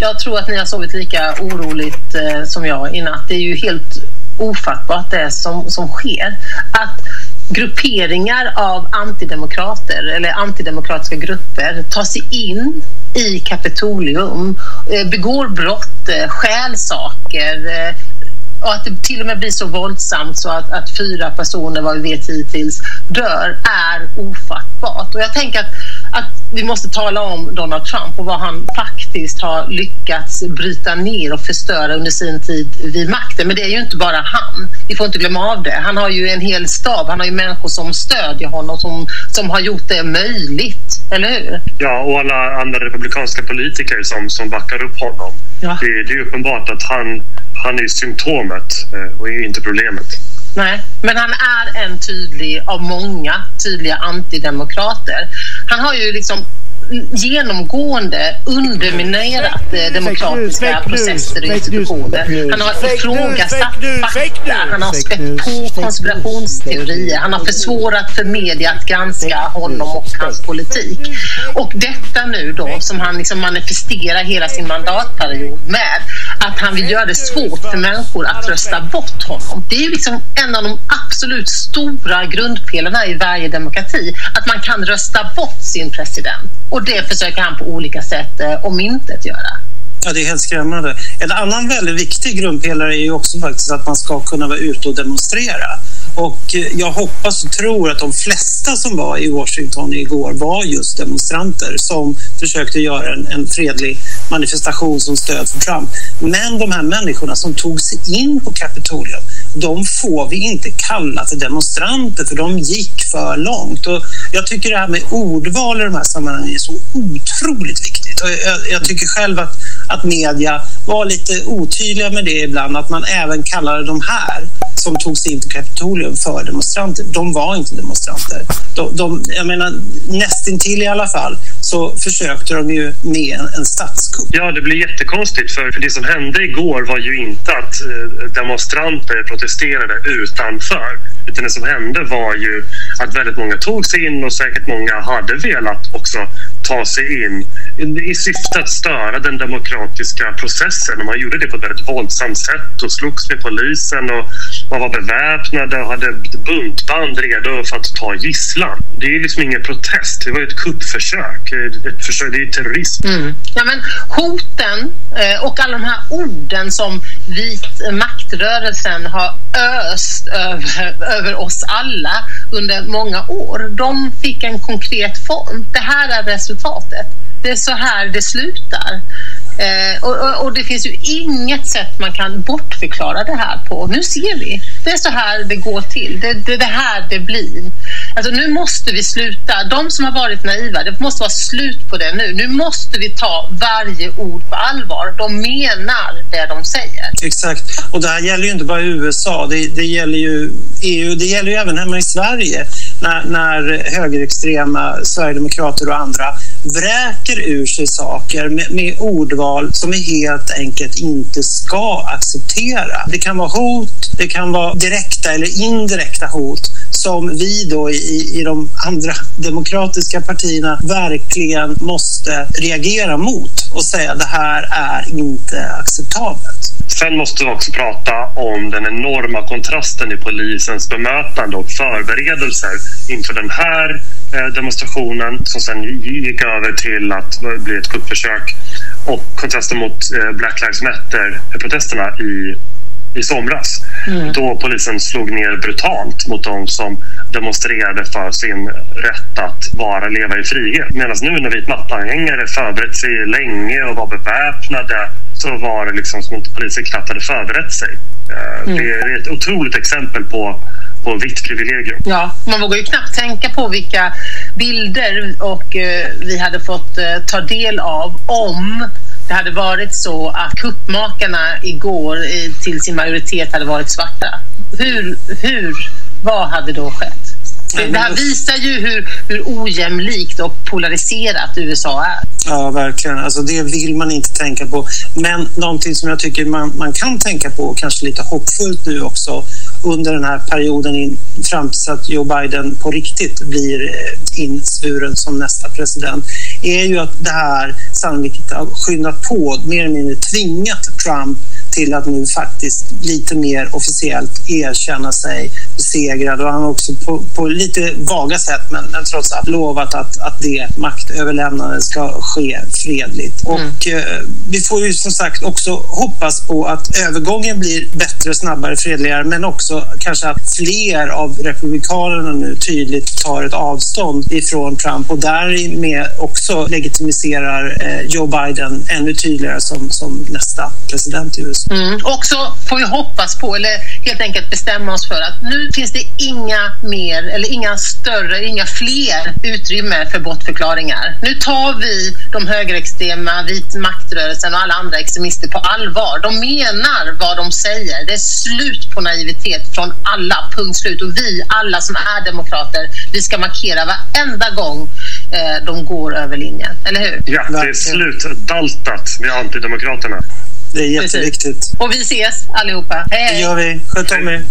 Jag tror att ni har sovit lika oroligt eh, som jag i natt. Det är ju helt ofattbart det som, som sker. Att grupperingar av antidemokrater eller antidemokratiska grupper tar sig in i Kapitolium, eh, begår brott, eh, stjäl saker eh, och att det till och med blir så våldsamt så att, att fyra personer, vad vi vet hittills, dör är ofattbart. Och jag tänker att, att vi måste tala om Donald Trump och vad han faktiskt har lyckats bryta ner och förstöra under sin tid vid makten. Men det är ju inte bara han. Vi får inte glömma av det. Han har ju en hel stab. Han har ju människor som stödjer honom som, som har gjort det möjligt. Eller hur? Ja, och alla andra republikanska politiker som, som backar upp honom. Ja. Det, det är uppenbart att han, han är symptomet eh, och inte problemet. Nej, men han är en tydlig av många tydliga antidemokrater. Han har ju liksom genomgående underminerat eh, demokratiska processer och institutioner. Han har ifrågasatt fakta, han har spett på konspirationsteorier, han har försvårat för media att granska honom och hans politik. Och detta nu då som han liksom manifesterar hela sin mandatperiod med att han vill göra det svårt för människor att rösta bort honom. Det är liksom en av de absolut stora grundpelarna i varje demokrati, att man kan rösta bort sin president. Och det försöker han på olika sätt eh, omintetgöra. Ja, det är helt skrämmande. En annan väldigt viktig grundpelare är ju också faktiskt att man ska kunna vara ute och demonstrera. Och eh, jag hoppas och tror att de flesta som var i Washington igår var just demonstranter som försökte göra en, en fredlig manifestation som stöd för Trump. Men de här människorna som tog sig in på Kapitolium, de får vi inte kalla för demonstranter för de gick för långt. Och jag tycker det här med ordval i de här sammanhangen är så otroligt viktigt. Och jag, jag tycker själv att, att media var lite otydliga med det ibland, att man även kallade de här som tog sig in på Kapitolium för demonstranter. De var inte demonstranter. De, de, jag menar, nästintill i alla fall så försökte de ju med en, en statskupp. Ja, det blir jättekonstigt för det som hände igår var ju inte att eh, demonstranter protesterade utanför utan det som hände var ju att väldigt många tog sig in och säkert många hade velat också ta sig in i syfte att störa den demokratiska processen. Och man gjorde det på ett väldigt våldsamt sätt och slogs med polisen och man var beväpnade och hade buntband redo för att ta gisslan. Det är liksom ingen protest, det var ett kuppförsök. Ett försök, det är terrorism. Mm. Ja, men hoten eh, och alla de här orden som vit maktrörelsen har öst över, över oss alla under många år, de fick en konkret form. Det här är resultatet. Det är så här det slutar. Eh, och, och, och, det finns ju inget sätt man kan bortförklara det här på. Nu ser vi. Det är så här det går till. Det är det, det, här det blir. Alltså, nu måste vi sluta. De som har varit naiva, det måste vara slut på det nu. Nu måste vi ta varje ord på allvar. De menar det de säger. Exakt. Och det här gäller ju inte bara USA. Det, det gäller ju EU. Det gäller ju även hemma i Sverige när, när högerextrema sverigedemokrater och andra vräker ur sig saker med, med ordval som vi helt enkelt inte ska acceptera. Det kan vara hot, det kan vara direkta eller indirekta hot som vi då i, i de andra demokratiska partierna verkligen måste reagera mot och säga det här är inte acceptabelt. Sen måste vi också prata om den enorma kontrasten i polisens bemötande och förberedelser inför den här eh, demonstrationen som sen gick över till att bli ett kuppförsök och kontrasten mot eh, Black Lives Matter-protesterna i i somras mm. då polisen slog ner brutalt mot de som demonstrerade för sin rätt att vara leva i frihet. Medan nu när vit matta-anhängare förberett sig länge och var beväpnade så var det liksom som att polisen knappt hade förberett sig. Eh, mm. Det är ett otroligt exempel på på vitt privilegium. Ja, man vågar ju knappt tänka på vilka bilder och eh, vi hade fått eh, ta del av om det hade varit så att kuppmakarna igår till sin majoritet hade varit svarta. Hur, hur, vad hade då skett? Det här visar ju hur, hur ojämlikt och polariserat USA är. Ja, verkligen. Alltså, det vill man inte tänka på. Men någonting som jag tycker man, man kan tänka på, kanske lite hoppfullt nu också under den här perioden in, fram tills att Joe Biden på riktigt blir eh, insvuren som nästa president, är ju att det här sannolikt har skyndat på, mer eller mindre tvingat Trump till att nu faktiskt lite mer officiellt erkänna sig besegrad och han har också på, på lite vaga sätt men, men trots allt lovat att, att det maktöverlämnandet ska ske fredligt. Mm. Och eh, vi får ju som sagt också hoppas på att övergången blir bättre, snabbare, fredligare men också kanske att fler av republikanerna nu tydligt tar ett avstånd ifrån Trump och därmed också legitimiserar eh, Joe Biden ännu tydligare som, som nästa president i USA. Mm. Och så får vi hoppas på, eller helt enkelt bestämma oss för att nu finns det inga mer, eller inga större, inga fler utrymme för bortförklaringar. Nu tar vi de högerextrema, vit maktrörelsen och alla andra extremister på allvar. De menar vad de säger. Det är slut på naivitet från alla, punkt slut. Och vi, alla som är demokrater, vi ska markera varenda gång eh, de går över linjen, eller hur? Ja, det är slutdaltat med antidemokraterna. Det är jätteviktigt. Och vi ses allihopa. Hej, hej. Det gör vi. Sköt om er.